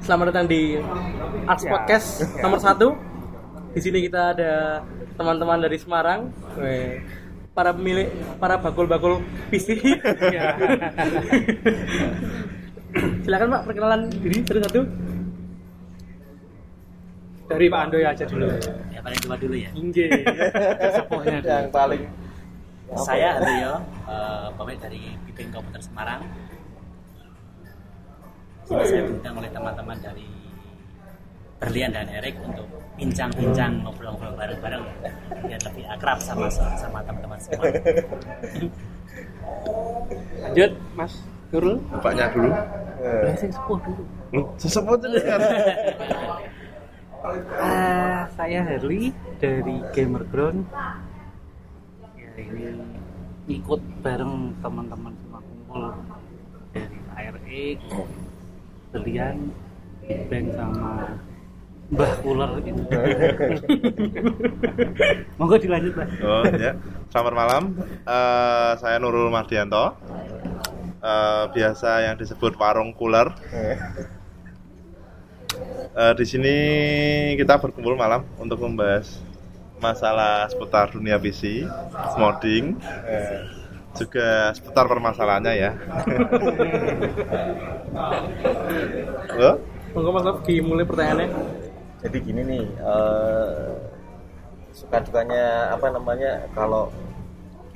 Selamat datang di Arts Ya. Podcast nomor satu. Di sini kita ada teman-teman dari Semarang, Weh. para pemilik, para bakul-bakul PC. Ya. Silakan Pak perkenalan diri satu-satu. Dari Pak Andoy aja dulu. Ya paling tua dulu ya. Dulu. yang paling Saya Andoyo, eh, pemilik dari Bipin Komputer Semarang. Sini saya diundang oleh teman-teman dari Berlian dan Erik untuk bincang-bincang ngobrol-ngobrol bareng-bareng biar lebih akrab sama sama teman-teman semua. Lanjut, Mas Nurul. bapaknya dulu Lah, sing sepuh dulu. sesepuh itu kan Ah, saya Herli dari Gamer Ground. Ya ini ikut bareng teman-teman semua kumpul dari ARX, Belian, Big Bang sama Mbah Kuler gitu. Monggo dilanjut Pak. oh ya. Selamat malam. Eh, saya Nurul Mardianto. Eh, biasa yang disebut warung cooler. Eh, di sini kita berkumpul malam untuk membahas masalah seputar dunia PC, modding, juga seputar permasalahannya ya. Halo? Monggo Mas Nof, dimulai pertanyaannya. jadi gini nih eh suka dukanya apa namanya kalau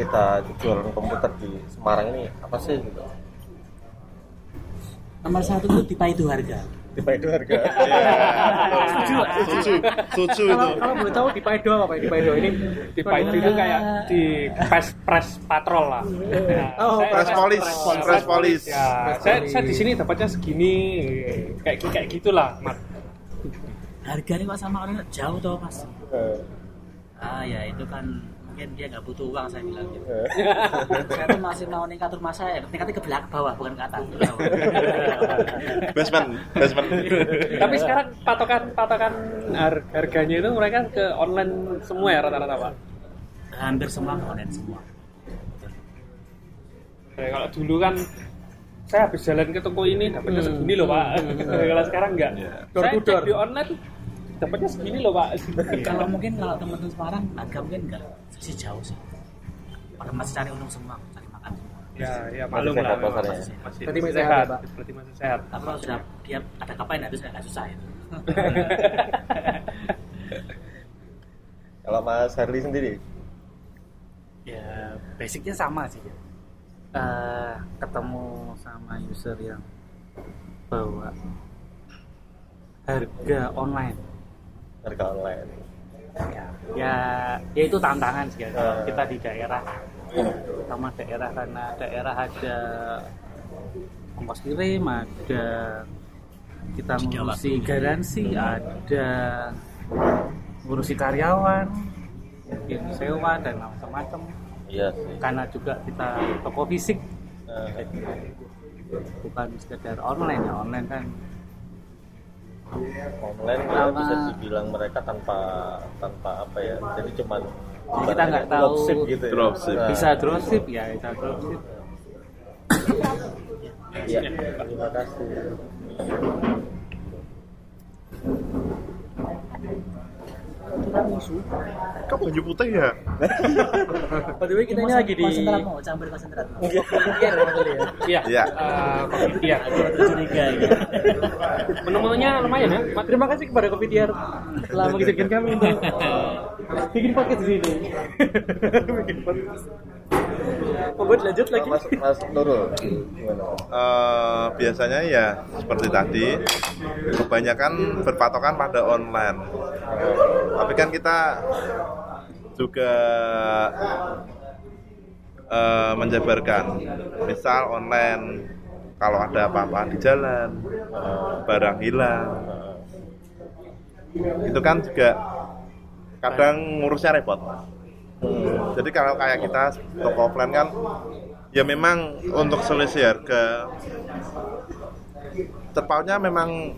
kita jualan komputer di Semarang ini apa sih gitu Nomor satu itu tipe itu harga. Tipe itu harga Setuju, setuju, setuju itu. Kalau kalau boleh tahu di Paido apa Pak? Di Paido ini Di Pak itu kayak di press press patrol lah. Oh, press police, press police. Ya, saya, saya di sini dapatnya segini kayak kayak gitulah, Mat. Harganya kok sama orang jauh toh mas? Eh, Ah ya itu kan mungkin dia nggak butuh uang saya bilang gitu. eh. saya tuh masih mau ningkat rumah saya tingkatnya ke belakang bawah bukan ke atas Basement, basement. Tapi sekarang patokan patokan har- harganya itu mereka ke online semua ya rata-rata, Pak. hampir semua online semua Kayak kalau dulu kan saya habis jalan ke toko ini dapatnya Hmm. segini loh pak. kalau sekarang enggak. Door Saya cek di online dapatnya segini loh pak. kalau mungkin kalau teman-teman Semarang harga mungkin enggak sih jauh sih pada masih cari untung semua cari makan semua ya ya maklum Masih lah. Masih, masih, Berarti masih sehat, ya? Berarti masih sehat. tapi kalau sudah dia ada kapan itu saya nggak susah itu kalau Mas Harli sendiri Ya basicnya sama sih. Eh, ketemu sama user yang bawa harga online harga online ya ya, itu tantangan sih ya. Eh. kita di daerah. Sama daerah karena daerah ada ongkos kirim ada kita ngurusi garansi ada ngurusi karyawan mungkin sewa dan macam-macam. Iya sih. Karena juga kita toko fisik. Eh, jadi bukan sekedar online ya online kan online ya bisa dibilang mereka tanpa tanpa apa ya? Jadi cuman kita nggak tahu dropship gitu ya. Dropship. Nah, bisa dropship? Ya bisa dropship. Iya. Terima kasih Kok baju putih ya? By the way, kita ini lagi di konsentrat mau campur konsentrat Iya, ya. Iya. Iya. Eh, kopi tiar. curiga ya Menu-menunya lumayan ya. Mak, Terima kasih kepada Kopi Tiar telah mengizinkan kami untuk bikin podcast di sini. bikin podcast. Membuat lanjut lagi. Mas Mas Nurul? Eh, biasanya ya seperti tadi kebanyakan berpatokan pada online tapi kan kita juga eh, menjabarkan misal online kalau ada apa-apa di jalan eh, barang hilang. Itu kan juga kadang ngurusnya repot. Jadi kalau kayak kita toko offline kan ya memang untuk selisih harga terpautnya memang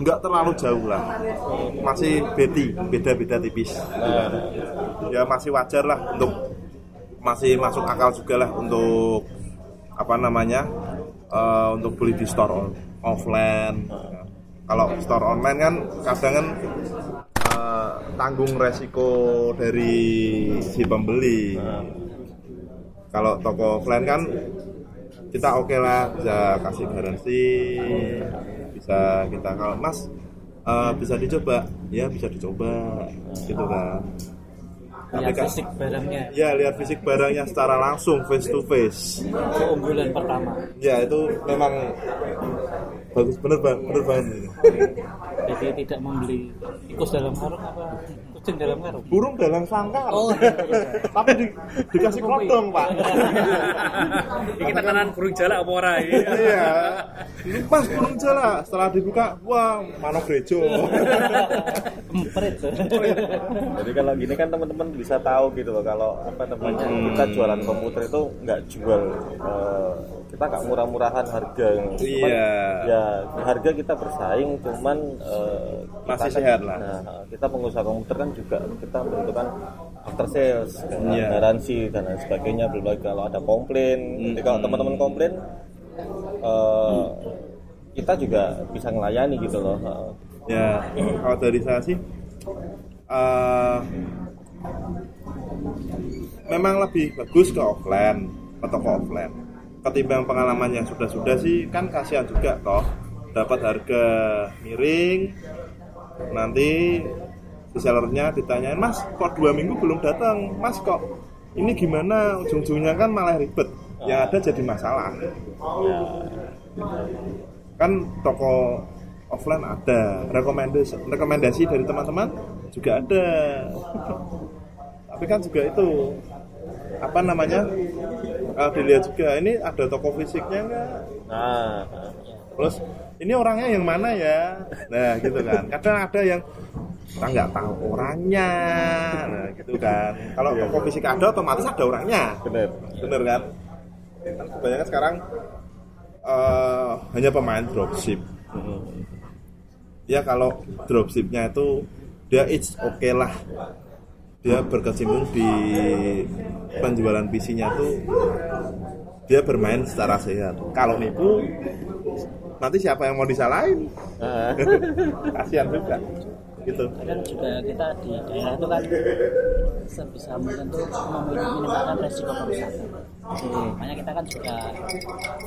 nggak terlalu jauh lah. Masih beti beda-beda tipis. Ya masih wajar lah untuk masih masuk akal juga lah untuk apa namanya eh, untuk beli di store on- offline. Kalau store online kan kadang kan eh, tanggung resiko dari si pembeli. Kalau toko offline kan kita oke lah bisa kasih garansi bisa kita kalau mas eh, bisa dicoba? Ya bisa dicoba gitu kan. Lihat kan fisik barangnya. Ya lihat fisik barangnya secara langsung face to face. Keunggulan pertama. Ya itu memang bagus bener banget bener banget jadi tidak membeli tikus dalam karung apa kucing dalam karung burung dalam sangkar Oh. tapi di, dikasih kodong pak Ini kita kanan burung jalak apa ora ini? iya pas burung jala setelah dibuka wah mana gerejo empret Jadi kalau gini kan teman-teman bisa tahu gitu loh kalau apa namanya kita jualan komputer itu nggak jual eh, kita nggak murah-murahan harga. Iya. Ya harga kita bersaing, cuman kita Masih kan- sehat lah. Nah, kita pengusaha komputer kan juga kita membutuhkan after sales, Iya. garansi dan lain sebagainya. Belum lagi kalau ada komplain. Jadi kalau teman-teman komplain, eh, kita juga bisa melayani gitu loh. Ya kalau dari saya sih eh, memang lebih bagus ke offline ke toko offline ketimbang pengalaman yang sudah-sudah sih kan kasihan juga toh dapat harga miring nanti si sellernya ditanyain mas kok dua minggu belum datang? Mas kok ini gimana? Ujung-ujungnya kan malah ribet. Yang ada jadi masalah. Kan toko offline ada. Rekomendasi rekomendasi dari teman-teman juga ada. Tapi kan juga itu apa namanya kalau dilihat juga ini ada toko fisiknya enggak Nah, terus ini orangnya yang mana ya? Nah gitu kan. Kadang ada yang kita nggak tahu orangnya. Nah gitu kan. Kalau toko fisik ada otomatis ada orangnya. Benar. bener kan? Kan kebanyakan sekarang eh, hanya pemain dropship. Ya kalau dropshipnya itu dia it's oke lah. Dia berkecimpung di penjualan PC-nya tuh dia bermain secara sehat. Kalau nipu nanti siapa yang mau disalahin? Nah, kasihan juga gitu. Kadang juga kita di daerah itu kan sebisa mungkin tuh meminimalkan resiko kerusakan makanya kita kan juga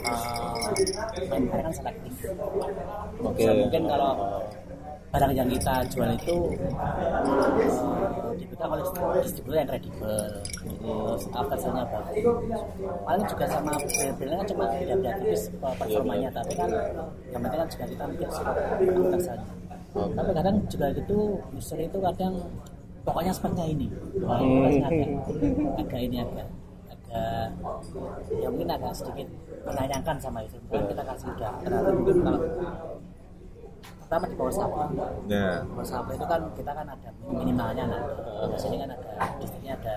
uh, kan selektif. Oke. Sebisa mungkin kalau barang yang kita jual itu uh, dipegang oleh distributor yang kredibel terus after sale-nya bagus. Paling juga sama brand-brandnya kan cuma beda-beda tipis uh, performanya tapi kan yang penting kan juga kita mikir soal after sale-nya tapi kadang juga gitu user itu kadang pokoknya speknya ini. Wah, ini agak, agak ini agak agak ya mungkin agak sedikit menayangkan sama itu. Kan kita kasih udah terlalu mungkin kalau pertama di power supply ya. Power supply itu kan kita kan ada minimalnya nah biasanya kan ada listriknya ada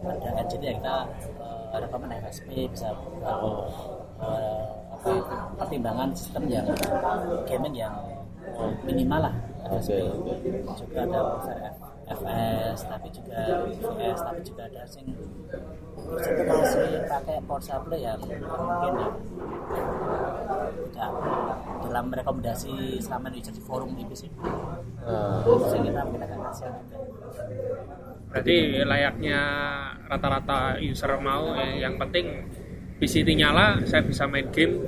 ada gadget ya kita uh, rekomen FSP bisa uh, uh, apa pertimbangan sistem yang gaming yang minimal lah. FSP juga ada user F- FS tapi juga VS tapi juga ada sing itu masih pakai power supply yang mungkin ya. Tidak dalam rekomendasi selama di jadi forum di PC nah, sehingga kita mungkin agak kasihan juga Berarti layaknya rata-rata user mau eh, yang penting PCT nyala, saya bisa main game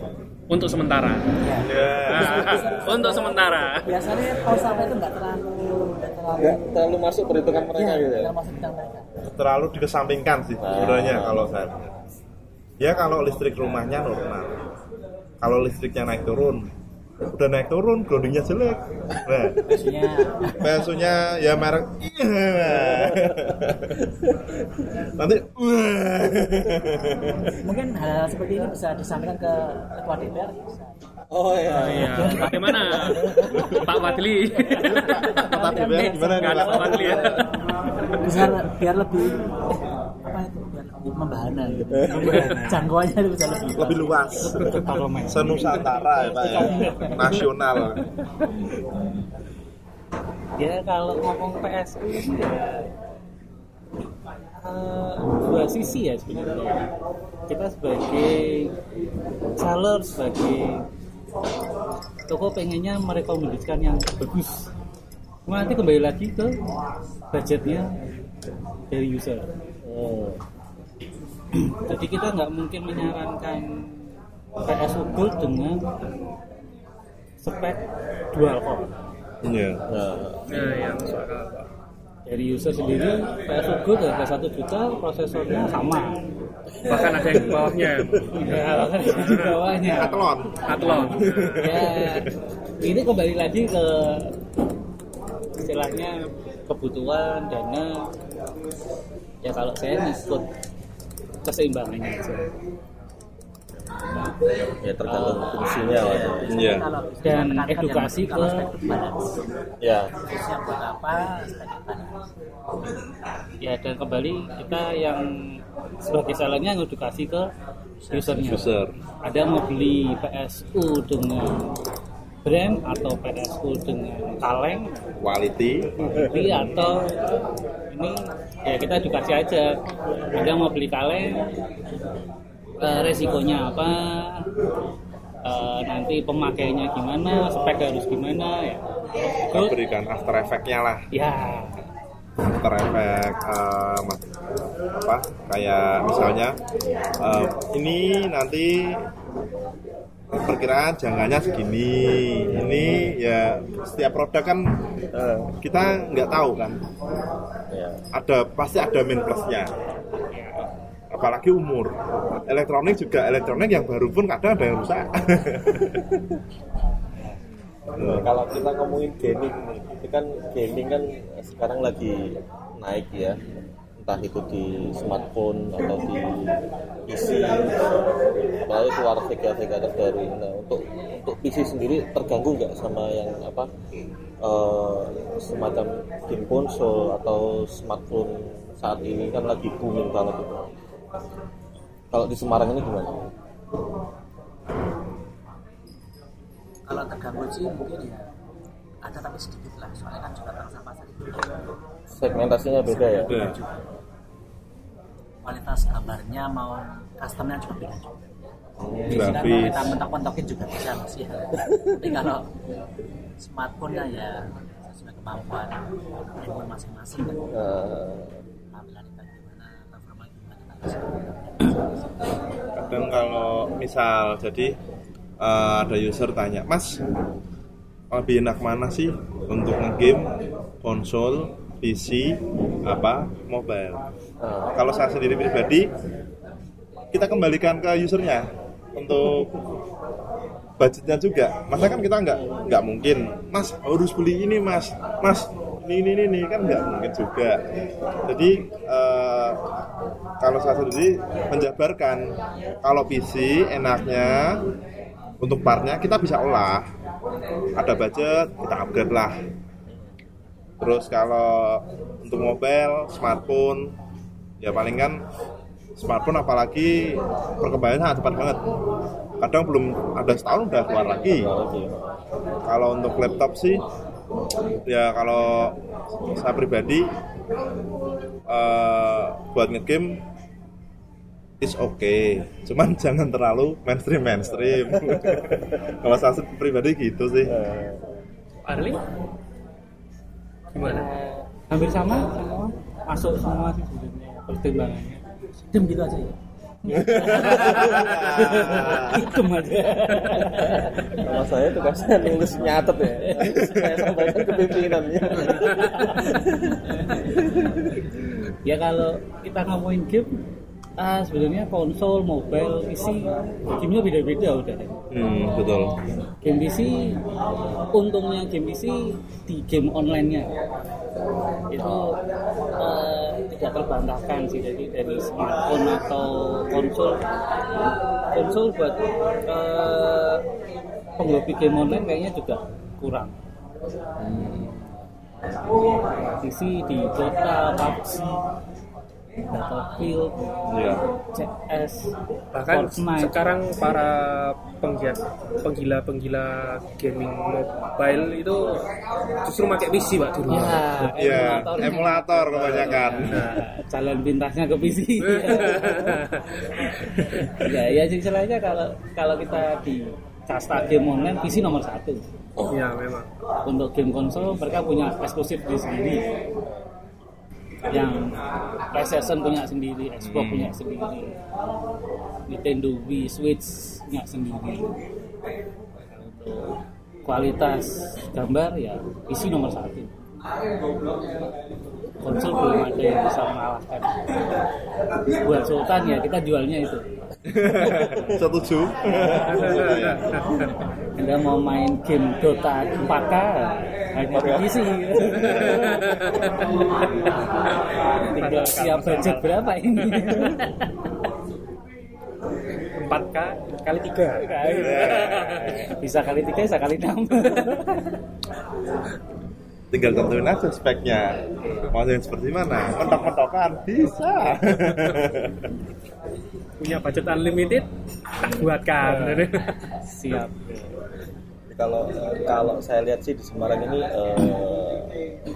untuk sementara. Nah, untuk sementara. biasanya power supply itu nggak terlalu nggak terlalu terlalu masuk perhitungan mereka ya, gitu ya. masuk mereka terlalu dikesampingkan sih sebenarnya kalau saya ya kalau listrik rumahnya normal kalau listriknya naik turun udah naik turun groundingnya jelek nah ya merek nanti mungkin hal, seperti ini bisa disampaikan ke ketua DPR. Oh iya. Iya, bagaimana Pak Wadli? Kata DPR gimana nih Pak Wadli ya. bisa biar lebih apa itu biar lebih membahana gitu. Jangkauannya itu bisa lebih lebih luas. Senusantara ya pak ya. Nasional. Ya kalau ngomong PSU ya eh, dua sisi ya sebenarnya. Kita sebagai seller sebagai toko pengennya merekomendasikan yang bagus. Nanti kembali lagi ke budgetnya dari user. Hmm. Jadi kita nggak mungkin menyarankan PSU Gold dengan spek dual core Iya. Nah, Nah, yang Pak. dari user sendiri PSU Gold harga satu juta prosesornya sama Bahkan ada yang di bawahnya. ya di bawahnya Athlon. Athlon. ya ini kembali lagi ke istilahnya kebutuhan dana ya kalau saya ngikut keseimbangannya aja ya tergantung fungsinya lah ya. Iya. Kalau Dan edukasi ke-. Ya, buat apa ya dan kembali kita yang sebagai salahnya ngedukasi ke usernya User. ada mau beli PSU dengan brand atau PSU dengan kaleng Quality. beli atau ini ya kita edukasi aja. Ada mau beli kaleng eh, resikonya apa eh, nanti pemakaiannya gimana spek harus gimana ya. Kita berikan after effect-nya lah. ya. After effect mas- apa kayak misalnya eh, ini nanti perkiraan jangkanya segini. Ini ya setiap produk kan eh, kita nggak tahu kan. Ya. ada pasti ada min plusnya. Apalagi umur. Elektronik juga elektronik yang baru pun kadang ada yang rusak. Nah, kalau kita ngomongin gaming itu kan gaming kan sekarang lagi naik ya entah itu di smartphone atau di PC apalagi keluar Vega-Vega terbaru nah, untuk untuk PC sendiri terganggu nggak sama yang apa eh, semacam game konsol atau smartphone saat ini? Kan lagi booming banget itu. Kalau di Semarang ini gimana? Kalau terganggu sih mungkin ya ada tapi sedikit lah. Soalnya kan juga bangsa pasar itu segmentasinya beda ya? Udah. kualitas gambarnya mau customnya juga beda juga. Jadi mau grafis kita mentok-mentokin juga bisa mas ya. Tapi kalau smartphone ya, ya sesuai kemampuan handphone masing-masing kan. Eh, Tampilan kita gimana, performa gimana kita bisa. kadang kalau misal jadi eh, ada user tanya mas lebih enak mana sih untuk ngegame konsol PC apa mobile. Eh, kalau saya sendiri pribadi kita kembalikan ke usernya untuk budgetnya juga. Masa kan kita nggak nggak mungkin. Mas harus beli ini mas. Mas ini ini ini, ini. Kan nggak mungkin juga. Jadi eh, kalau saya sendiri menjabarkan kalau PC enaknya untuk partnya kita bisa olah. Ada budget kita upgrade lah terus kalau untuk mobile smartphone ya paling kan smartphone apalagi perkembangannya sangat cepat banget. Kadang belum ada setahun udah keluar lagi. Kalau untuk laptop sih ya kalau saya pribadi eh, buat ngegame is okay. Cuman jangan terlalu mainstream mainstream. Kalau saya pribadi gitu sih. Arli? Gimana? hampir sama semua masuk semua sih sebenarnya pertimbangannya Dem gitu aja ya. hitam aja Kalau saya tugasnya nulis nyatet ya. saya sampaikan ke pimpinannya. ya kalau kita ngomongin game ah sebenarnya konsol mobile PC gamenya beda-beda udah. Hmm, betul. Game PC untungnya game PC di game online-nya. Itu eh, tidak terbantahkan sih jadi dari smartphone atau konsol. Konsol buat eh, penghobi game online kayaknya juga kurang. PC di Dota, PUBG, Battlefield, ya CS, Bahkan Fortnite. sekarang para penggiat penggila-penggila gaming mobile itu justru pakai PC pak di rumah. Ya, ya emulator kebanyakan Nah, jalan pintasnya ke PC. ya, ya istilahnya kalau kalau kita di kasta game online PC nomor satu Iya memang. untuk game konsol mereka punya eksklusif di sendiri yang PlayStation punya sendiri, Xbox punya sendiri, Nintendo Wii, Switch punya sendiri. Untuk kualitas gambar ya PC nomor satu. Konsol belum ada yang bisa mengalahkan. Buat Sultan ya kita jualnya itu. Setuju. Anda mau main game Dota 4K hanya di PC. Tinggal siap budget berapa ini? 4K kali 3. bisa kali tiga, bisa kali enam. Tinggal tentuin aja speknya. Mau yang seperti mana? Mentok-mentokan bisa. Punya budget unlimited, tak buatkan. siap. Kalau kalau saya lihat sih di Semarang ini eh,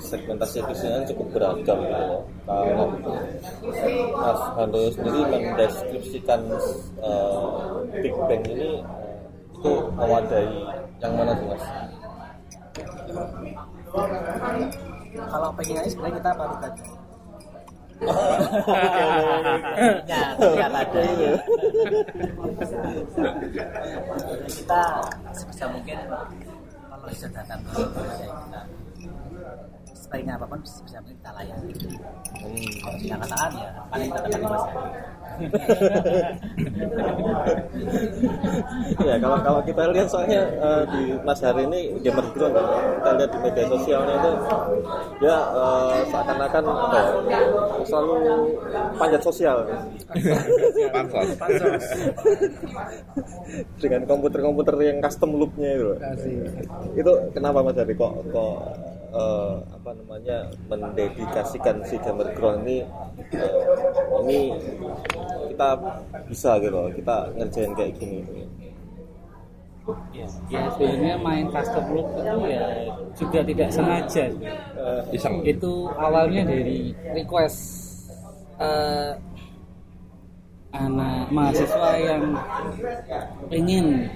segmentasi bisnisnya cukup beragam gitu loh. Kalau Mas Handoyo sendiri mendeskripsikan eh, Big Bang ini eh, itu mewadai yang mana sih Mas? Kalau pengen sebenarnya kita baru tadi. Ya, ada. kita sebisa mungkin kalau bisa datang ke kita sebaiknya apa pun mungkin kita layani. Kalau tidak kataan ya paling kita dapat mas ya. Kalau kalau kita lihat soalnya eh, di Mas Hari ini gamer ground kan? Kita lihat di media sosialnya itu dia eh, seakan-akan apa ya selalu panjat sosial. Pansos. dengan komputer-komputer yang custom loopnya itu loh. itu kenapa Mas Hari? Kok kok eh, apa namanya mendedikasikan si gamer ground ini eh, ini kita bisa gitu loh kita ngerjain kayak gini Ya, ya sebenarnya main custom loop itu ya juga tidak sengaja. Eh, Iseng. Itu awalnya dari request eh, anak mahasiswa yang ingin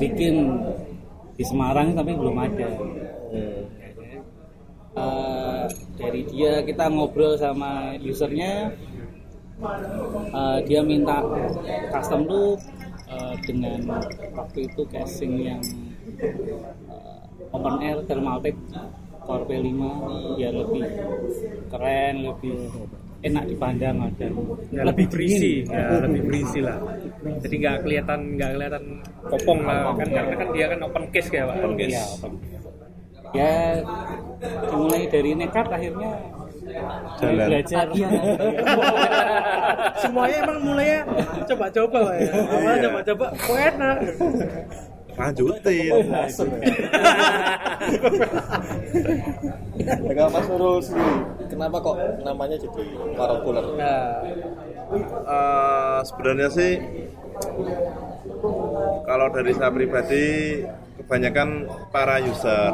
bikin di Semarang tapi belum ada. hmm. Eh, dari dia kita ngobrol sama usernya Eh, dia minta custom loop eh, dengan waktu itu casing yang eh, open air thermaltake Core P5 ya lebih keren lebih enak dipandang dan Ya, lebih berisi, ya, lebih berisi lah. Jadi nggak kelihatan nggak kelihatan kopong lah kan karena kan dia kan open case kayak pak. Open ya, open. Ya dimulai dari nekat akhirnya Jalan. belajar Semuanya emang mulainya coba-coba lah ya. Awalnya coba-coba, kok enak. Lanjutin. Ya, kalau Mas Nurul sendiri, kenapa kok namanya jadi populer? Nah, Eh, sebenarnya sih kalau dari saya pribadi kebanyakan para user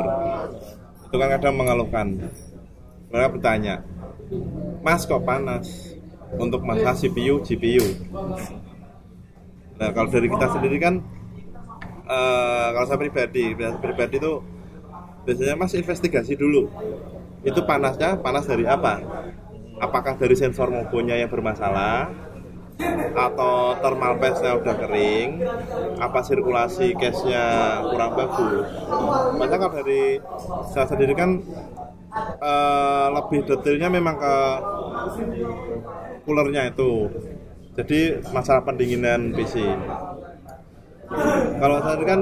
itu kan kadang mengeluhkan. Mereka bertanya mas kok panas? Untuk masalah CPU GPU nah kalau dari kita sendiri kan eh, kalau saya pribadi saya pribadi itu biasanya mas investigasi dulu. Itu panasnya panas dari apa? Apakah dari sensor mobonya yang bermasalah atau thermal paste-nya udah kering apa sirkulasi case-nya kurang bagus? Makanya kalau dari saya sendiri kan eh, lebih detailnya memang ke coolernya itu. Jadi masalah pendinginan PC. Kalau saya kan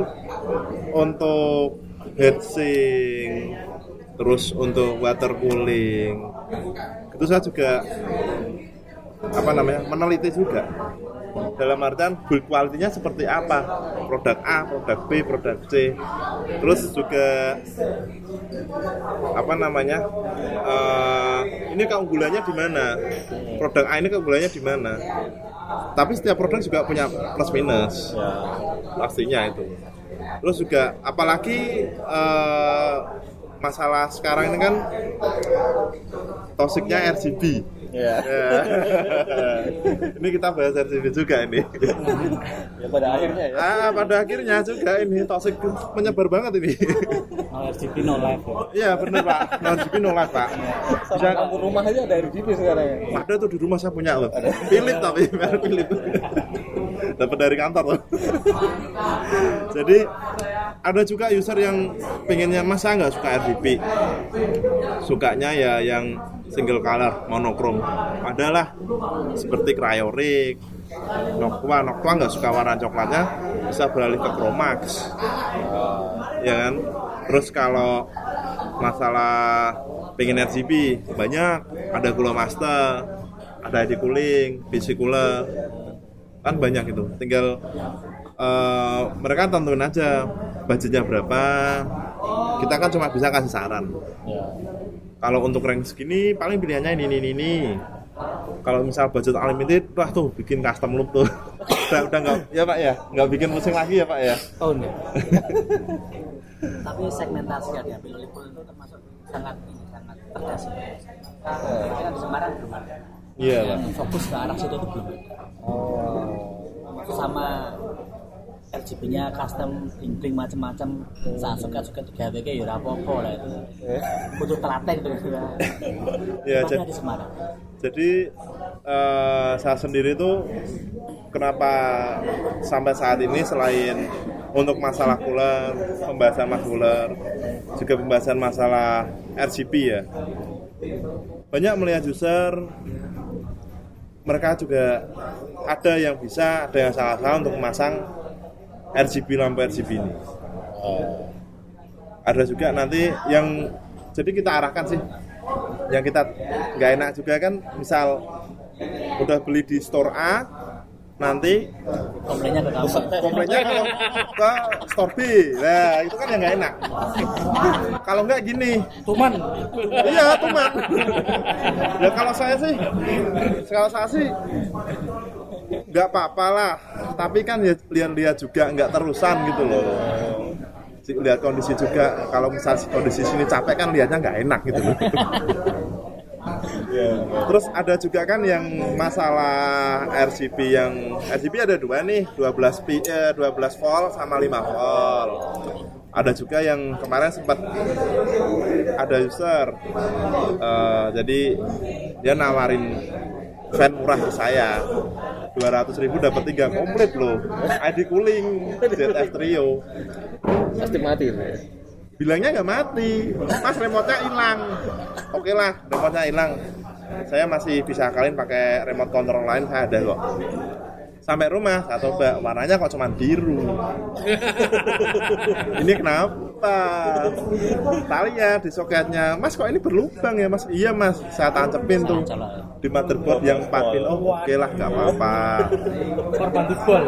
untuk heatsink terus untuk water cooling itu saya juga apa namanya meneliti juga. Dalam artian build quality-nya seperti apa? Produk A, produk B, produk C. Terus juga apa namanya eh, ini keunggulannya di mana? Produk A ini keunggulannya di mana? Tapi setiap produk juga punya plus minus. Ya, pastinya itu. Terus juga apalagi eh, masalah sekarang ini kan tosiknya RGB Ya. Ya. ini kita bahas RGB juga ini. ya pada akhirnya ya. Ah, pada akhirnya juga ini toxic menyebar banget ini. RGB no life ya. Iya bener pak, no RGB no live pak. Sama lampu rumah aja ada RGB sekarang ya. Ada tuh di rumah saya punya loh. Philip tapi merek Philip. Dapat dari kantor loh. Jadi ada juga user yang pengennya masa nggak suka RGB. Sukanya ya yang single color, monokrom. Adalah seperti Cryoric, Noctua, Noctua nggak suka warna coklatnya bisa beralih ke Chromax. Ya kan? Terus kalau masalah pengen RGB banyak ada Gula Master ada ID Cooling, PC kan banyak itu tinggal eh, mereka tentuin aja budgetnya berapa. Kita kan cuma bisa kasih saran. Kalau untuk rank segini paling pilihannya ini ini ini, ini. Kalau misal budget unlimited wah tuh bikin custom loop tuh. Udah udah nggak ya pak ya? Nggak bikin pusing lagi ya pak ya? Tahun ya. tapi segmentasi yang diambil oleh itu termasuk sangat ini sangat tegas. Karena di Semarang belum ada. Iya pak. Fokus ke arah situ itu belum ada. Sama RGB-nya custom bling macam-macam saat suka suka tiga WG ya apa-apa lah itu. Butuh telaten itu ya. Ya jadi di Semarang. Jadi eh, saya sendiri tuh kenapa sampai saat ini selain untuk masalah cooler, pembahasan masalah cooler, juga pembahasan masalah RGB ya. Banyak melihat user mereka juga ada yang bisa, ada yang salah-salah untuk memasang RGB lampu RGB ini. Ada juga nanti yang jadi kita arahkan sih. Yang kita nggak enak juga kan misal udah beli di store A nanti komplainnya ke kamu. komplainnya ke, ke store B. Nah itu kan yang nggak enak. Kalau nggak gini. Tuman. iya tuman. Ya kalau saya sih kalau saya sih nggak apa-apa lah. Tapi kan ya lihat-lihat juga nggak terusan gitu loh. Lihat kondisi juga kalau misal kondisi sini capek kan lihatnya nggak enak gitu loh. Terus ada juga kan yang masalah RGB yang RGB ada dua nih, 12 pi, eh, 12 volt sama 5 volt. Ada juga yang kemarin sempat ada user, eh, jadi dia nawarin fan murah saya. 200 ribu dapat tiga komplit loh. ID cooling ZF Trio. Pasti mati ya. bilangnya nggak mati. Mas remote-nya hilang. Oke lah remote-nya hilang. Saya masih bisa kalian pakai remote control lain saya ada kok. Sampai rumah saya coba warnanya kok cuma biru. Ini kenapa talinya di soketnya. Mas kok ini berlubang ya mas? Iya mas. Saya tancepin tuh di motherboard yang 4 pin oh oke lah nggak apa-apa. Korban jebol.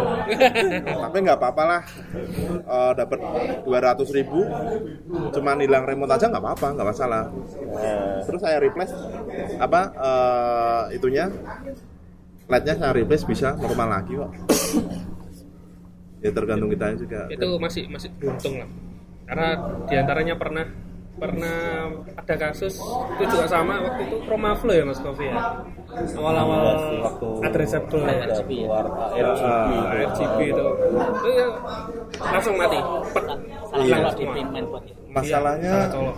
tapi nggak apa-apa lah. Eh, dapat 200 ribu. Cuman hilang remote aja nggak apa-apa nggak masalah. Terus saya replace apa eh, itunya. LED-nya saya replace bisa normal lagi kok. Ya tergantung kita juga. Itu masih masih beruntung lah karena di antaranya pernah pernah ada kasus itu juga sama waktu itu Promaflo ya Mas Kofi ya? Awal-awal Waktu addressable ya? RGB Ah, RGB itu. Itu. Ya langsung mati. Pet. salah Iya. di itu masalahnya Iya,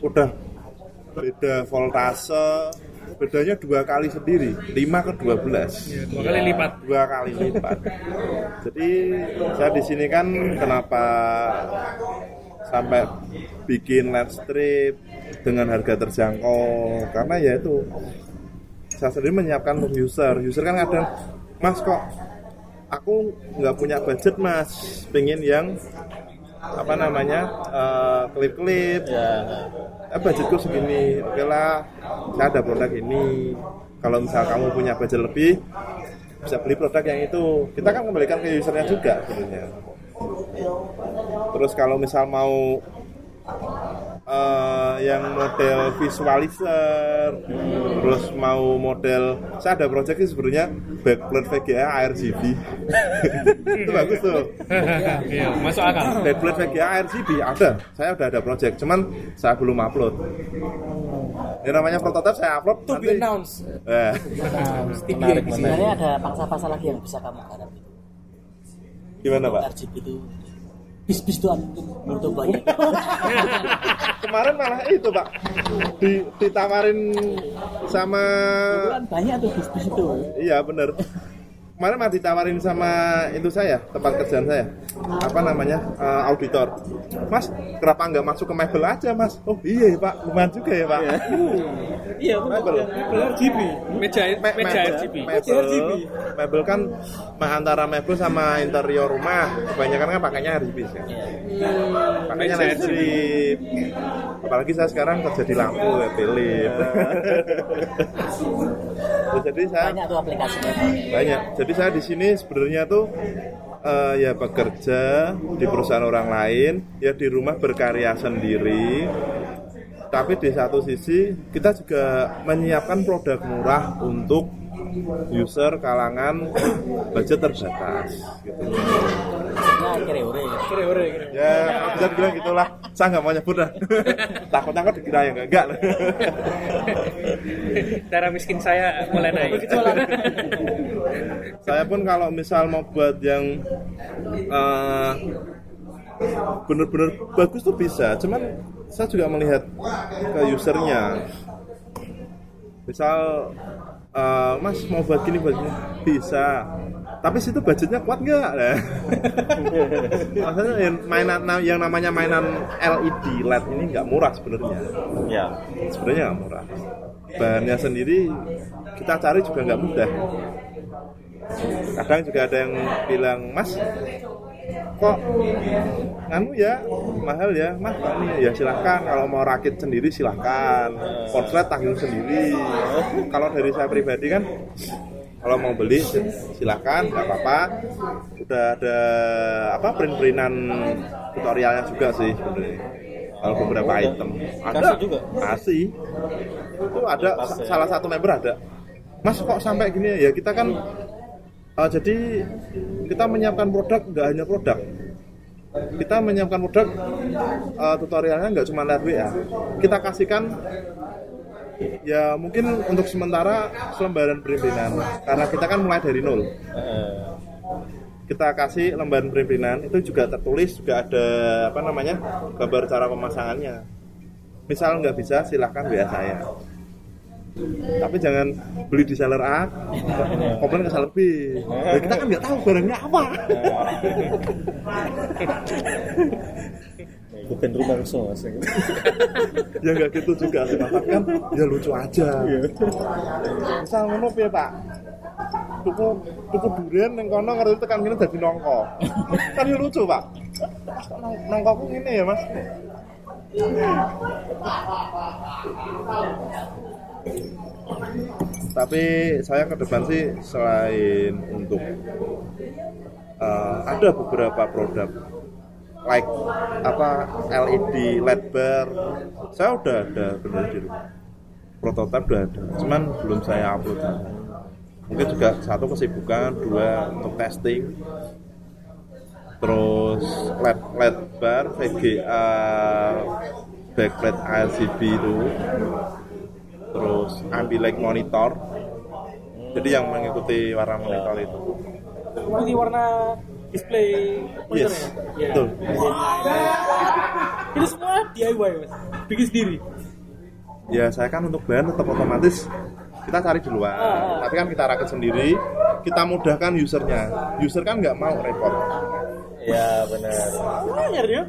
udah beda voltase bedanya dua kali sendiri 5 ke 12 Ya, dua kali lipat. dua kali lipat. Jadi saya di sini kan kenapa sampai bikin LED strip dengan harga terjangkau. Karena ya itu saya sendiri menyiapkan untuk user. User kan kadang Mas kok aku nggak punya budget Mas, pengen yang apa namanya eh, klip-klip. Ya eh, budgetku segini. Oke lah saya ada produk ini. Kalau misal kamu punya budget lebih bisa beli produk yang itu. Kita kan kembalikan ke usernya juga sebenarnya terus kalau misal mau eh, yang model visualizer terus mau model saya ada project sih sebenarnya backplate VGA RGB itu bagus tuh. Iya, masuk akal. backplate VGA RGB ada. Saya udah ada project cuman saya belum upload. Ini namanya prototipe saya upload To be nanti announced. Eh, sebenarnya ada pangsa-pasar lagi yang bisa kamu garap itu. Gimana pak? RGB itu bis-bis tuh butuh banyak kemarin malah itu pak. Di, ditawarin sama banyak tuh bis-bis itu. Iya bener kemarin malah ditawarin sama itu saya tempat kerjaan saya. Apa namanya? Eh, auditor. Mas kenapa nggak masuk ke mebel aja mas? Oh iya pak. Lumayan juga ya pak. Iya, mebel. benar RGB. Meja Me- meja mebel, RGB. mebel, RGB. mebel. Kan antara mebel sama interior rumah kebanyakan kan pakainya RGB sih pakainya Meja listrik apalagi saya sekarang kerja di lampu ya Philip. Jadi saya banyak tuh aplikasinya. Banyak. Jadi saya di sini sebenarnya tuh eh, ya bekerja di perusahaan orang lain ya di rumah berkarya sendiri. Tapi di satu sisi kita juga menyiapkan produk murah untuk user kalangan budget terbatas gitu. ya bisa bilang gitulah. Saya nggak mau nyebut dah takut takut dikira yang enggak Darah miskin saya mulai naik. saya pun kalau misal mau buat yang eh, bener-bener bagus tuh bisa. Cuman saya juga melihat ke usernya. Misal eh, mas mau buat gini buat gini. Bisa. Tapi situ budgetnya kuat nggak? Nah. maksudnya yang mainan yang namanya mainan LED LED ini nggak murah sebenarnya. Ya. Sebenarnya nggak murah. Bahannya sendiri kita cari juga nggak mudah. Kadang juga ada yang bilang mas kok nganu ya mahal ya mas ini ya silahkan. Kalau mau rakit sendiri silahkan. Konslet tanggung sendiri. Kalau dari saya pribadi kan kalau mau beli silahkan nggak apa-apa. Udah ada apa print-printan tutorialnya juga sih sebenarnya. Kalau beberapa item. Ada. Kasih juga? kasih. Itu ada ya. salah satu member ada. Mas kok sampai gini ya kita kan uh, jadi kita menyiapkan produk nggak hanya produk. Kita menyiapkan produk uh, tutorialnya nggak cuma lewat WA kita kasihkan ya mungkin untuk sementara selembaran perimpinan karena kita kan mulai dari nol. Kita kasih lembaran perimpinan itu juga tertulis juga ada apa namanya gambar cara pemasangannya. Misal nggak bisa silahkan WA saya tapi jangan beli di seller A komplain ke seller B. Ya, kita kan nggak tahu barangnya apa. Bukan rumah mas. Ya nggak gitu juga. Sih tapi kan ya lucu aja. Misal ngono piye pak? Tuku tuku durian yang kono ngerti tekan gini jadi nongko. Kan ya lucu pak. Mas, kok nong- nongkoku gini ya mas tapi saya ke depan sih selain untuk eh, ada beberapa produk like apa LED LED bar. Saya udah ada bener di prototipe udah ada cuman belum saya upload. Mungkin juga satu kesibukan dua untuk testing. Terus LED LED bar VGA backplate RGB itu terus ambilight monitor. Jadi yang mengikuti warna monitor itu. Ini warna display monitor yes ya? betul. Ini semua DIY mas, bikin sendiri. ya saya kan untuk bahan tetap otomatis. Kita cari di luar Ah. tapi kan kita rakit sendiri kita mudahkan usernya. User kan nggak mau repot. Ya benar. Anyar ya?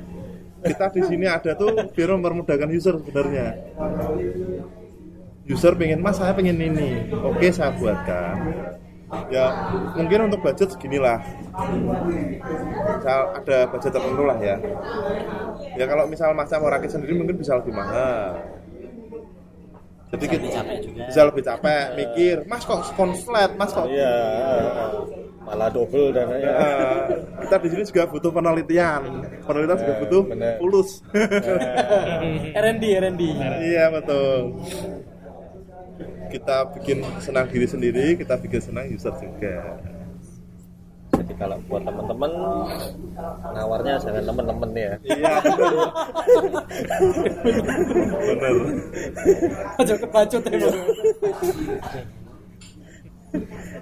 kita di sini ada tuh biar mempermudahkan user sebenarnya user pengen mas saya pengen ini. Oke saya buatkan. Ya mungkin untuk budget seginilah. Misal ada budget tertentu lah ya. Ya kalau misal mas mau rakit sendiri mungkin bisa lebih mahal. Jadi Bisa kita lebih capek juga. bisa lebih capek mikir mas kok konslet mas kok Iya, malah double dananya. Eh, kita di sini juga butuh penelitian. Penelitian juga Eh, butuh bener. fulus R&D R&D iya betul kita bikin senang diri sendiri kita bikin senang user juga. Jadi kalau buat teman-teman nawarnya jangan teman-teman ya. iya benar aja kebacut ya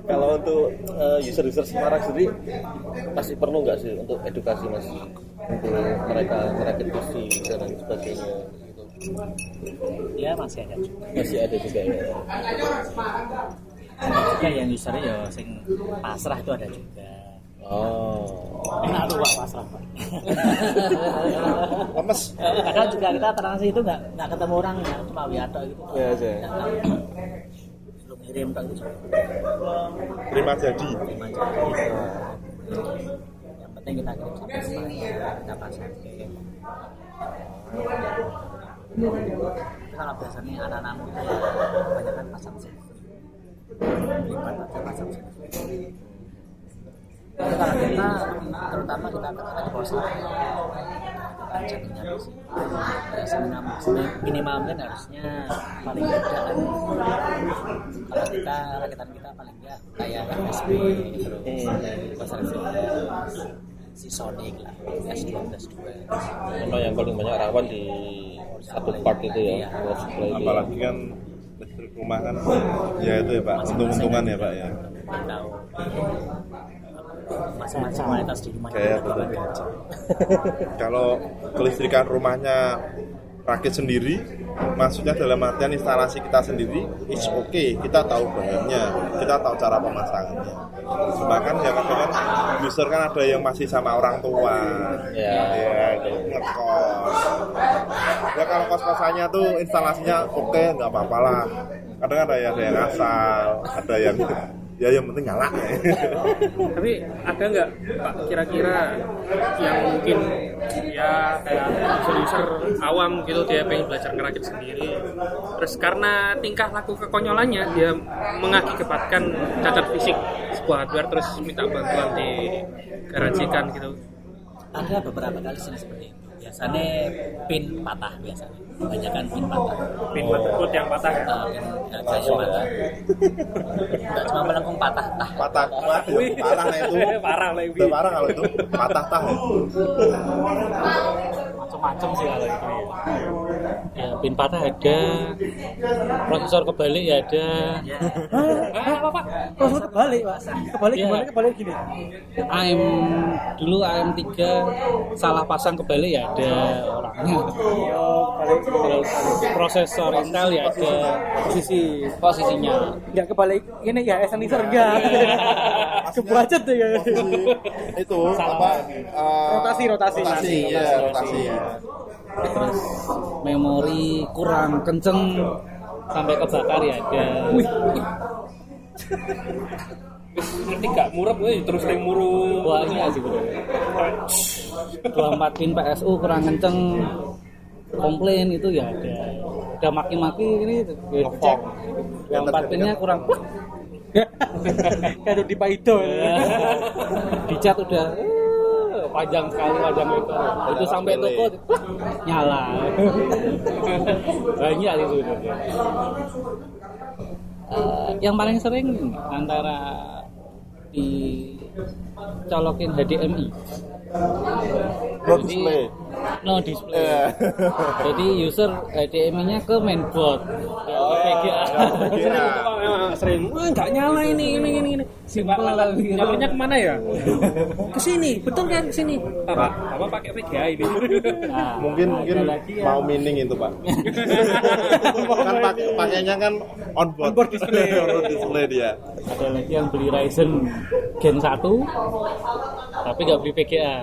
Kalau untuk eh, user-user Semarang sendiri masih perlu nggak sih untuk edukasi mas? Untuk mereka merakit PC dan sebagainya. Ya masih ada juga. Masih ada juga ya. ada juga yang user ya sing pasrah itu ada juga. Oh. enak tuh pak pasrah pak. Lemes. Kadang juga kita transaksi itu nggak nggak ketemu orangnya cuma wiato gitu. Iya, iya. lu ngirim tak gitu. Terima jadi. Terima jadi. Yang penting kita kirim sampai semuanya kita pasang kalau biasanya anak-anak muda banyak kan pasang sih. Lipat aja pasang sih. Tapi kalau kita terutama kita katakan di pasar kan jadinya di sini. Ya seminimal minimal kan harusnya paling tidak kan. Kalau kita rakitan kita paling enggak kayak FSB terus pasar si Sonic lah S2 S2 Memang yang paling banyak rawan di satu part itu ya, Iya. ya. apalagi kan listrik rumah kan ya itu ya pak untung-untungan ya pak ya masing-masing kualitas di rumah Kayak betul. kalau kelistrikan rumahnya rakit sendiri maksudnya dalam artian instalasi kita sendiri it's okay kita tahu bahannya kita tahu cara pemasangannya. Cuma kan ya kadang kan user kan ada yang masih sama orang tua. Ya. ya itu ngekos. Ya kalau kos-kosannya tuh instalasinya oke nggak apa-apa lah. Kadang ada yang ada yang asal ada yang ya yang penting nyala. Tapi ada nggak Pak kira-kira yang mungkin ya kayak user-user awam gitu dia pengen belajar ngerakit sendiri. Terus karena tingkah laku kekonyolannya dia mengakibatkan cacat fisik sebuah hardware terus minta bantuan digarajikan gitu. Ada beberapa kali sih seperti itu. Biasanya pin patah biasanya kebanyakan pin patah pin motherboard yang patah ya. Uh, pin harganya patah. nggak cuma melengkung patah tah. Patah. Wah ya, parah lah itu. Parah lah udah parah kalau itu. Patah tah ya. macam-macam sih kalau itu ya. ya pin patah ada prosesor kebalik ya ada. Ah, apa pak Terus kebalik pak. Kebalik Iya. gimana kebalik gini. AM dulu AM3 salah pasang kebalik ya ada orangnya. Oh terus prosesor Intel ya ada posisi posisinya. Nggak kebalik ini ya esenisor enggak kebacet ya. Itu apa eh, Rotasi, rotasi. rotasi ya rotasi terus memori kurang kenceng sampai kebakar ya ada. Ngerti gak? Murah gue terus yang muru banyak sih bro 24 pin PSU kurang kenceng komplain itu ya ada. Udah maki-maki ini ya cek. 24 pinnya kurang kayak di Paido. Dicat udah panjang sekali panjang itu itu sampai toko nyala. Banyak sih sebenarnya Eh, yang paling sering antara dicolokin HDMI No Jadi- display. no display. Jadi user HDMI-nya ke mainboard. Ke VGA Iya. Sering. Wah nggak nyala ini ini ini ini. Simpel nyalanya ke mana ya? Ke sini betul kan? Ke sini apa apa pakai VGA ini Nah, mungkin mungkin lagi mau mining itu pak. Kan pak- pakainya kan on board, On board display. on board display dia. Ada lagi yang beli Ryzen Gen 1 tapi nggak beli VGA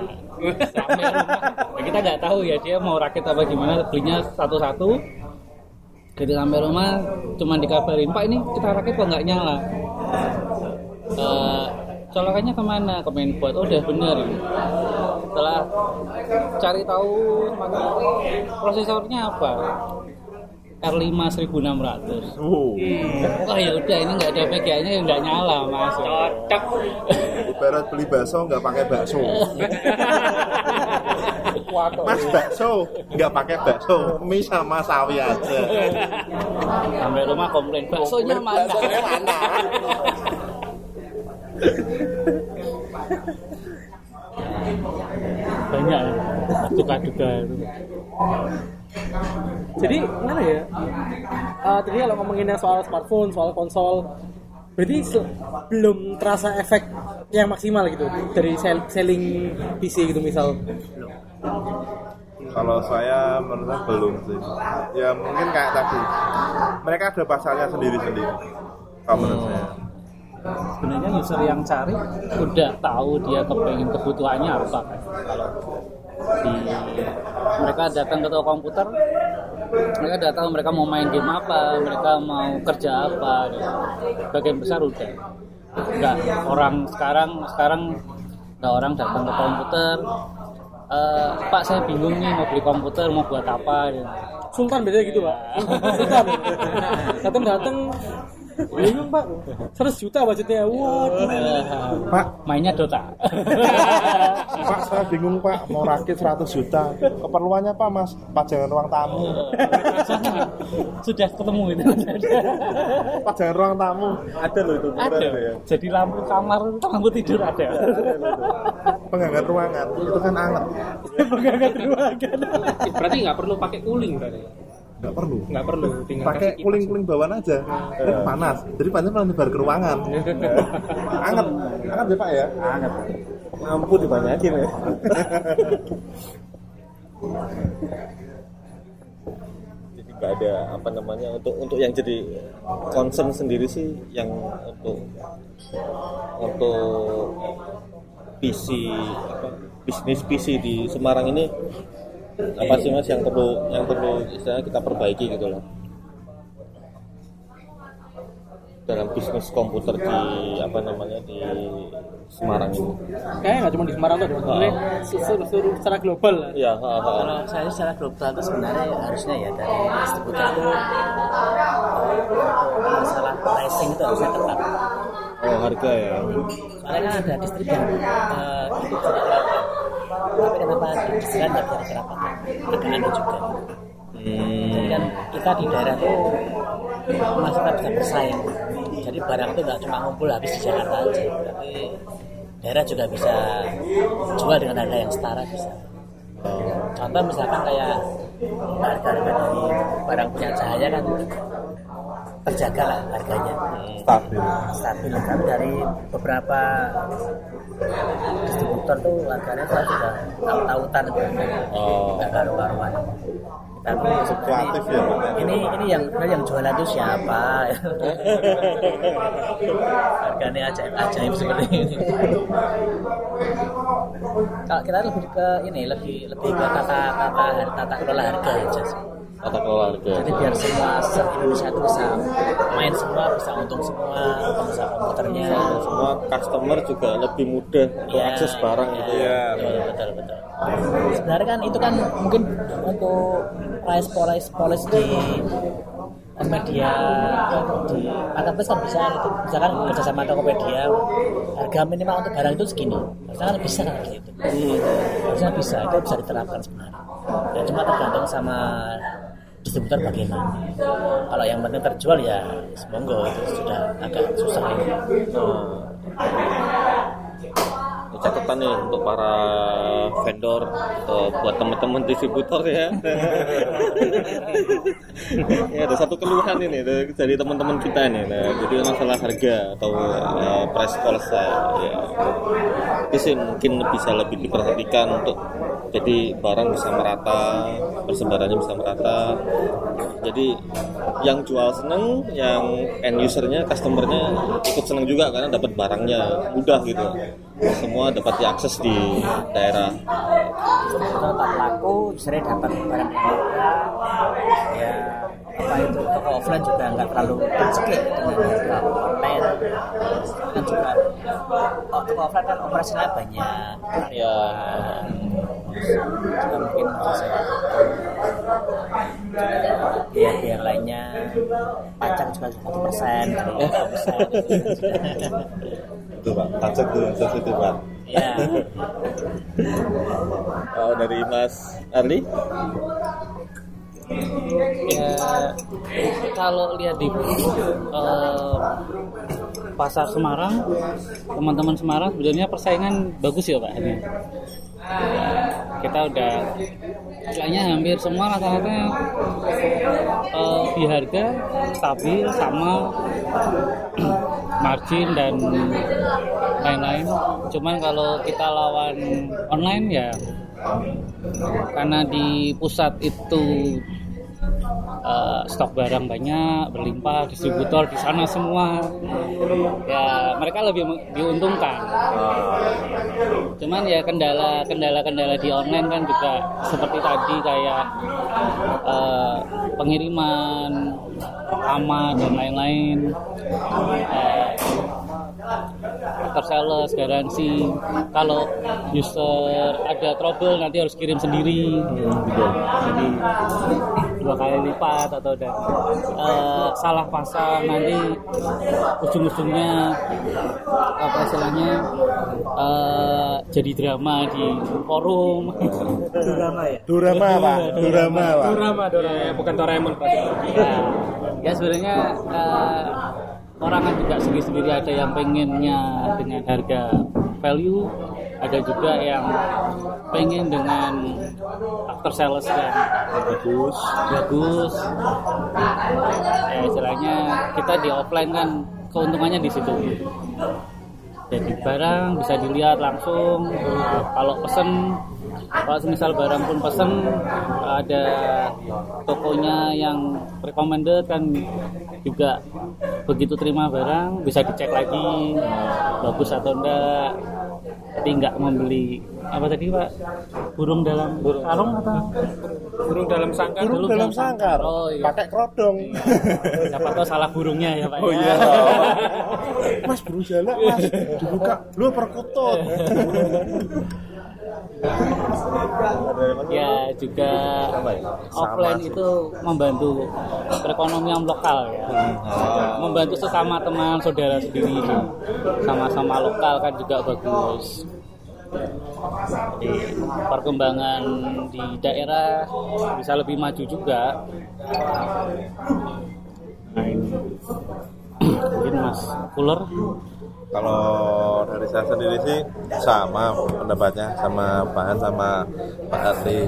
sampai rumah. Nah, kita nggak tahu ya dia mau rakit apa gimana belinya satu-satu jadi sampai rumah cuma dikabarin pak ini kita rakit kok nggak nyala? Eh, colokannya ke mana? Ke mainboard. Oh udah bener setelah cari tahu semakin prosesornya apa? R5 1600 Uh, Wah ya udah ini nggak ada PGA-nya ya nggak nyala mas. cocok. Ibarat beli bakso nggak pakai bakso. Mas bakso nggak pakai bakso, mie sama sawi aja. Sampai rumah komplain baksonya mana? Baksonya mana? Banyak duka-duka itu. Jadi mana ya? Eh, tadi kalau ngomongin yang soal smartphone, soal konsol, berarti belum terasa efek yang maksimal gitu dari sell- selling PC gitu misal. Kalau saya menurut saya belum sih. Ya mungkin kayak tadi. Mereka ada pasarnya sendiri-sendiri. Kalau menurut saya. Sebenarnya user yang cari udah tahu dia kepengen kebutuhannya apa kan. Kalau di mereka datang ke toko komputer, mereka udah tahu mereka mau main game apa, mereka mau kerja apa. gitu. Bagian besar udah. Enggak orang sekarang sekarang ada orang datang ke komputer, "Eh, Pak saya bingung nih mau beli komputer mau buat apa gitu. Sultan beda gitu pak. Sultan. Datang datang bingung pak. 100 juta budgetnya waduh. Pak, mainnya Dota. Pak saya bingung Pak. Mau rakit 100 juta. Keperluannya Pak Mas? Pajangan ruang tamu. sudah ketemu itu Pajangan ruang tamu. ada loh itu ada. Jadi lampu kamar lampu tidur ada. Penghangat ruangan. Itu kan anget. pengangkat ruangan. Berarti nggak perlu pakai cooling berarti Nggak perlu. nggak perlu tinggal Pakai kasih kipas. kuling-kuling bawaan aja. Kan panas. Jadi panas malah nyebar ke ruangan. anget. Anget ya Pak ya? Anget. Lampu dibanyakin ya. jadi nggak ada apa namanya untuk untuk yang jadi concern sendiri sih yang untuk untuk PC apa bisnis PC di Semarang ini apa sih mas yang perlu yang perlu istilahnya kita perbaiki gitu loh dalam bisnis komputer di apa namanya di Semarang ini kayaknya nggak cuma di Semarang tuh sebenarnya seluruh, seluruh secara global lah ya ha, ha. Kalau saya secara global itu sebenarnya harusnya ya dari distributor itu untuk masalah pricing itu harusnya ketat. oh harga ya Soalnya kan ada distrib yang eh, itu tidak terapkan. Tapi kenapa di Israel nggak bisa diterapkan? Agak aneh juga. Jadi kan kita di daerah tuh masih tetap bisa bersaing. Jadi barang itu nggak cuma ngumpul habis di Jakarta aja, tapi daerah juga bisa jual dengan harga yang setara bisa. Contoh misalkan kayak harga-harga dari barang punya cahaya kan terjaga lah harganya Stabil. stabil kan dari beberapa distributor tuh harganya saya sudah tahu-tahutan itu Oh. nggak karu-karuan. Tapi Fluktuatif ya, Pak? ini ini yang yang jualan itu siapa? Harganya ajaib ajaib seperti ini kalau kita lebih ke ini lebih lebih ke tata tata tata kelola harga aja sih tata kelola harga jadi biar semua se Indonesia itu bisa main semua bisa untung semua pengusaha komputernya. Semua customer juga lebih mudah untuk Ya, akses barang gitu Iya, betul betul betul. Sebenarnya kan itu kan mungkin untuk price policy policy di media di marketplace kan bisa itu misalkan kerjasama Tokopedia harga minimal untuk barang itu segini. Harusnya kan bisa kan seperti itu harusnya bisa itu bisa diterapkan sebenarnya. Ya cuma tergantung sama distributor bagaimana kalau yang penting terjual ya semoga itu sudah agak susah ini Ini catatan nih untuk para vendor atau buat teman-teman distributor ya. ya ada satu keluhan ini dari- dari teman-teman kita nih. Nah, jadi masalah harga atau uh, price policy ya. Itu sih mungkin bisa lebih diperhatikan untuk jadi barang bisa merata, persebarannya bisa merata. Jadi yang jual seneng, yang end usernya, customernya ikut seneng juga karena dapat barangnya mudah gitu. Semua dapat diakses di daerah. kalau tak laku sering dapat barang ya apa itu toko offline juga nggak terlalu tercekik dengan harga online kan juga oh, toko offline kan operasinya banyak Ya, juga mungkin bisa biaya biaya lainnya pajak juga satu persen itu pak. Pajak tuh yang sensitif pak. Ya oh, dari Mas Arli? Ya kalau lihat di eh, pasar Semarang teman-teman Semarang sebenarnya persaingan bagus ya pak ini kita udah kayaknya hampir semua rata-rata eh, di harga stabil sama margin dan lain-lain. Cuman kalau kita lawan online ya karena di pusat itu eh, stok barang banyak berlimpah distributor di sana semua. Ya mereka lebih diuntungkan. Cuman ya kendala kendala kendala di online kan juga seperti tadi kayak eh, pengiriman lama dan lain-lain. After sales garansi. Kalau user ada trouble nanti harus kirim sendiri. Jadi dua kali lipat atau dan eh, salah pasang. Nanti ujung-ujungnya apa istilahnya eh, jadi drama di forum. Drama ya? Durama pak, Durama. Pak. Dorama Dorama ya, bukan Doraemon ya, ya sebenarnya eh, orang kan juga sendiri-sendiri ada yang pengennya dengan harga value ada juga yang pengen dengan after sales yang bagus. Bagus. Ya istilahnya kita di offline kan keuntungannya di situ. Jadi barang bisa dilihat langsung Nah, kalau pesen kalau misal barang pun pesen ada tokonya yang recommended kan juga. Begitu terima barang bisa dicek lagi bagus atau enggak jadi nggak membeli apa tadi pak burung dalam karung atau burung dalam sangkar Burung dalam sangkar, Oh, iya. pakai kerodong. siapa tahu salah burungnya ya pak Oh ya. iya. Mas burung jalak mas, dibuka, lu perkutut. ya juga offline itu membantu perekonomian lokal ya. Membantu sesama teman saudara sendiri. Sama-sama lokal kan juga bagus. Jadi perkembangan di daerah bisa lebih maju juga. Nah ini. Mungkin mas Fuller Kalau dari saya sendiri sih sama pendapatnya sama Bahan sama Pak Arti.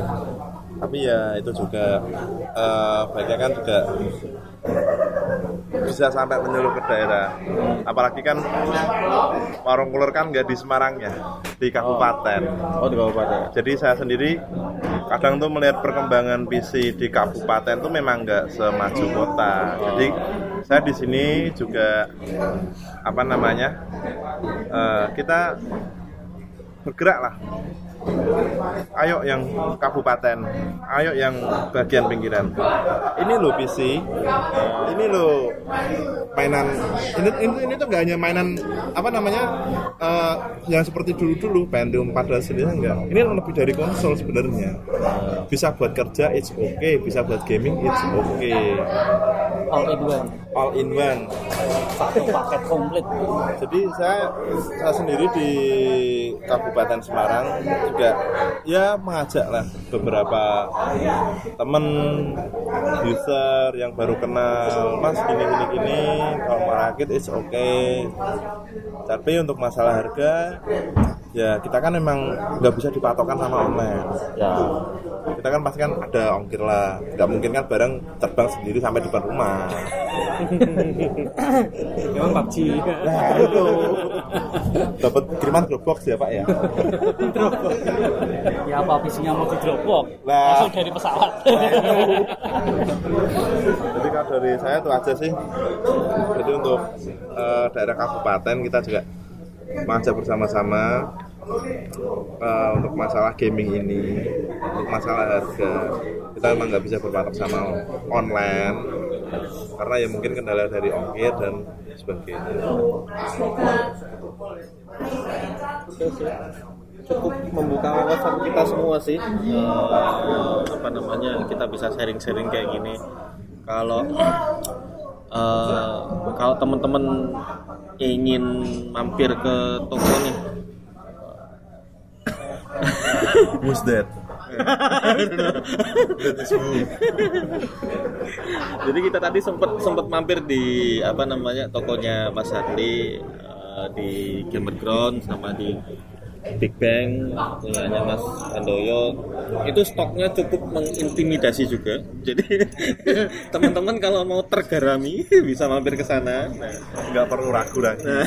Tapi ya itu juga eh, baiknya kan juga bisa sampai menyeluruh ke daerah. Apalagi kan warung kulur kan nggak di Semarangnya, di kabupaten. oh di kabupaten Jadi saya sendiri kadang tuh melihat perkembangan PC di kabupaten tuh memang nggak semaju kota. Jadi saya di sini juga apa namanya eh, kita bergerak lah. Ayo yang kabupaten, ayo yang bagian pinggiran. Ini loh PC, ini loh mainan. Ini ini, ini tuh nggak hanya mainan apa namanya eh, yang seperti dulu dulu Pentium 14 ini enggak. Ini lebih dari konsol sebenarnya. Bisa buat kerja it's okay, bisa buat gaming it's okay. All in one. All in one. satu paket komplit. Jadi saya saya sendiri di Kabupaten Semarang juga ya mengajak lah beberapa temen user yang baru kenal Mas gini gini gini kalau mau rakit it's okay. Tapi untuk masalah harga ya kita kan memang nggak bisa dipatokan sama online. Ya. Kita kan pasti kan ada ongkir lah. Nggak mungkin kan barang terbang sendiri sampai depan rumah. Memang PUBG Nah itu. Dapat kiriman Dropbox ya Pak ya. ya apa visinya mau di Dropbox? Lah. langsung dari pesawat. Jadi kalau dari saya itu aja sih. Jadi untuk eh, daerah kabupaten kita juga mengajak bersama-sama eh, untuk masalah gaming ini, untuk masalah harga. Kita memang nggak bisa berpatok sama online karena ya mungkin kendala dari ongkir dan sebagainya. cukup membuka wawasan kita semua sih Eh, apa namanya kita bisa sharing-sharing kayak gini kalau eh, kalau teman-teman ingin mampir ke toko nih Who's that? Jadi kita tadi sempat sempat mampir di apa namanya tokonya Mas Harli eh, di Gamer Ground sama di Big Bang punyanya Mas Andoyo itu stoknya cukup mengintimidasi juga jadi teman-teman kalau mau tergarami bisa mampir ke sana nah, Nggak perlu ragu lagi. nah,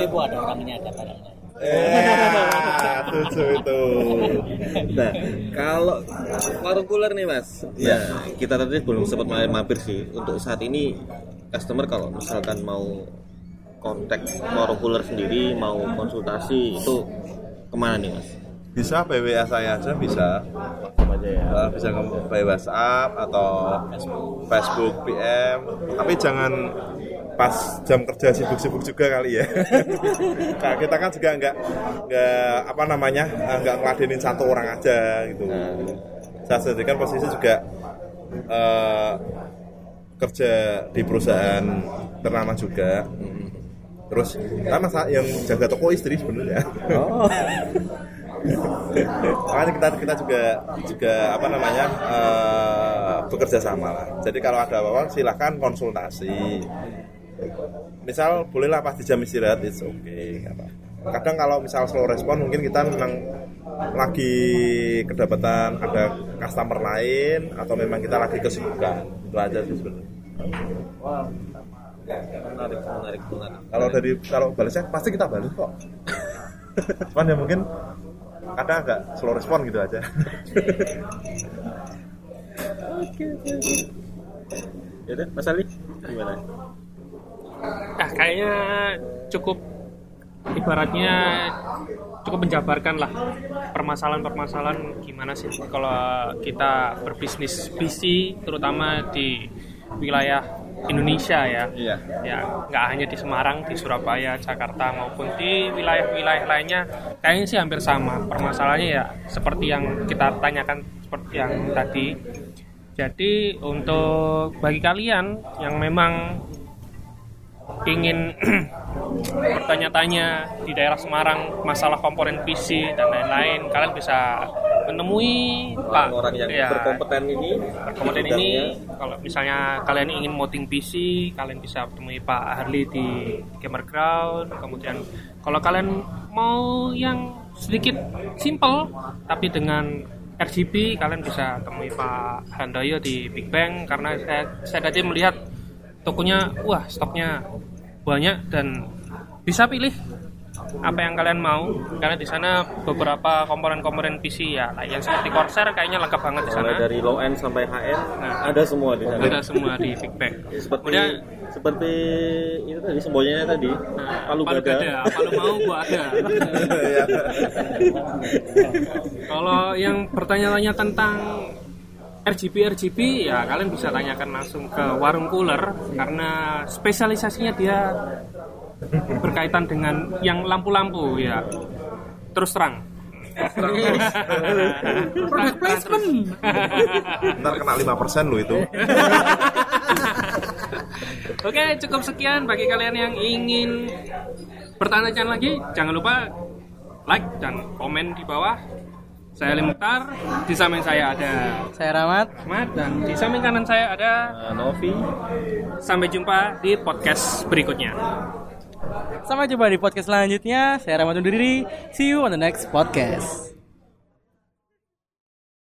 Yang ada orangnya ada barangnya. Eh, itu. nah kalau warung cooler nih mas ya kita tadi belum sempat mampir sih untuk saat ini customer kalau misalkan mau kontak warung cooler sendiri mau konsultasi itu ke mana nih mas Bisa by WA saya aja bisa. Ya bisa by WhatsApp atau Facebook PM. Tapi jangan pas jam kerja sibuk-sibuk juga kali ya. Karena kita kan juga nggak nggak apa namanya eh, nggak ngeladenin satu orang aja gitu. Saya sendiri posisi juga eh, kerja di perusahaan ternama juga. Terus karena yang jaga toko istri sebenarnya. Makanya kita kita juga juga apa namanya eh, bekerja sama lah. Jadi kalau ada apa-apa silahkan konsultasi. Misal bolehlah pas di jam istirahat it's okay. nggak apa-apa. Kadang kalau misal slow respon mungkin kita memang lagi kedapatan ada customer lain atau memang kita lagi kesibukan itu aja sih sebenarnya. menarik menarik menarik Kalau dari kalau balasnya pasti kita balas kok. Cuman ya mungkin kadang agak slow respon gitu aja. ya udah mas Ali gimana Nah, kayaknya cukup ibaratnya cukup menjabarkan lah permasalahan-permasalahan gimana sih kalau kita berbisnis PC terutama di wilayah Indonesia ya. Iya. Ya, nggak hanya di Semarang, di Surabaya, Jakarta maupun di wilayah-wilayah lainnya kayaknya sih hampir sama. Permasalahannya ya seperti yang kita tanyakan seperti yang tadi. Jadi untuk bagi kalian yang memang ingin bertanya-tanya di daerah Semarang masalah komponen PC dan lain-lain, kalian bisa menemui Pak orang yang ya, berkompeten ini berkompeten ini. Kalau misalnya kalian ingin modding PC, kalian bisa temui Pak Harli di Gamer Ground. Kemudian kalau kalian mau yang sedikit simple tapi dengan RGB, kalian bisa temui Pak Handoyo di Big Bang karena saya, saya tadi melihat tokonya, wah stoknya banyak dan bisa pilih apa yang kalian mau. Karena di sana beberapa komponen-komponen PC ya yang seperti Corsair kayaknya lengkap banget di sana. mulai dari low end sampai high end Nah. ada semua di sana. Ada semua di Big Bang. Seperti kemudian seperti itu tadi semboyannya tadi nah, palu palu gada. gada apa lu mau gua ada. Iya. kalau yang bertanya-tanya tentang RGB RGB ya kalian bisa tanyakan langsung ke warung cooler karena spesialisasinya dia berkaitan dengan yang lampu-lampu ya terus terang product placement Ntar kena 5% lo itu. Oke, cukup sekian bagi kalian yang ingin bertanya lagi, jangan lupa like dan komen di bawah. Saya Ali Mukhtar, di samping saya ada Saya Rahmat. Ahmad dan di samping kanan saya ada Nah, Novi sampai jumpa di podcast berikutnya. Sampai jumpa di podcast selanjutnya. Saya Rahmat undur diri. See you on the next podcast.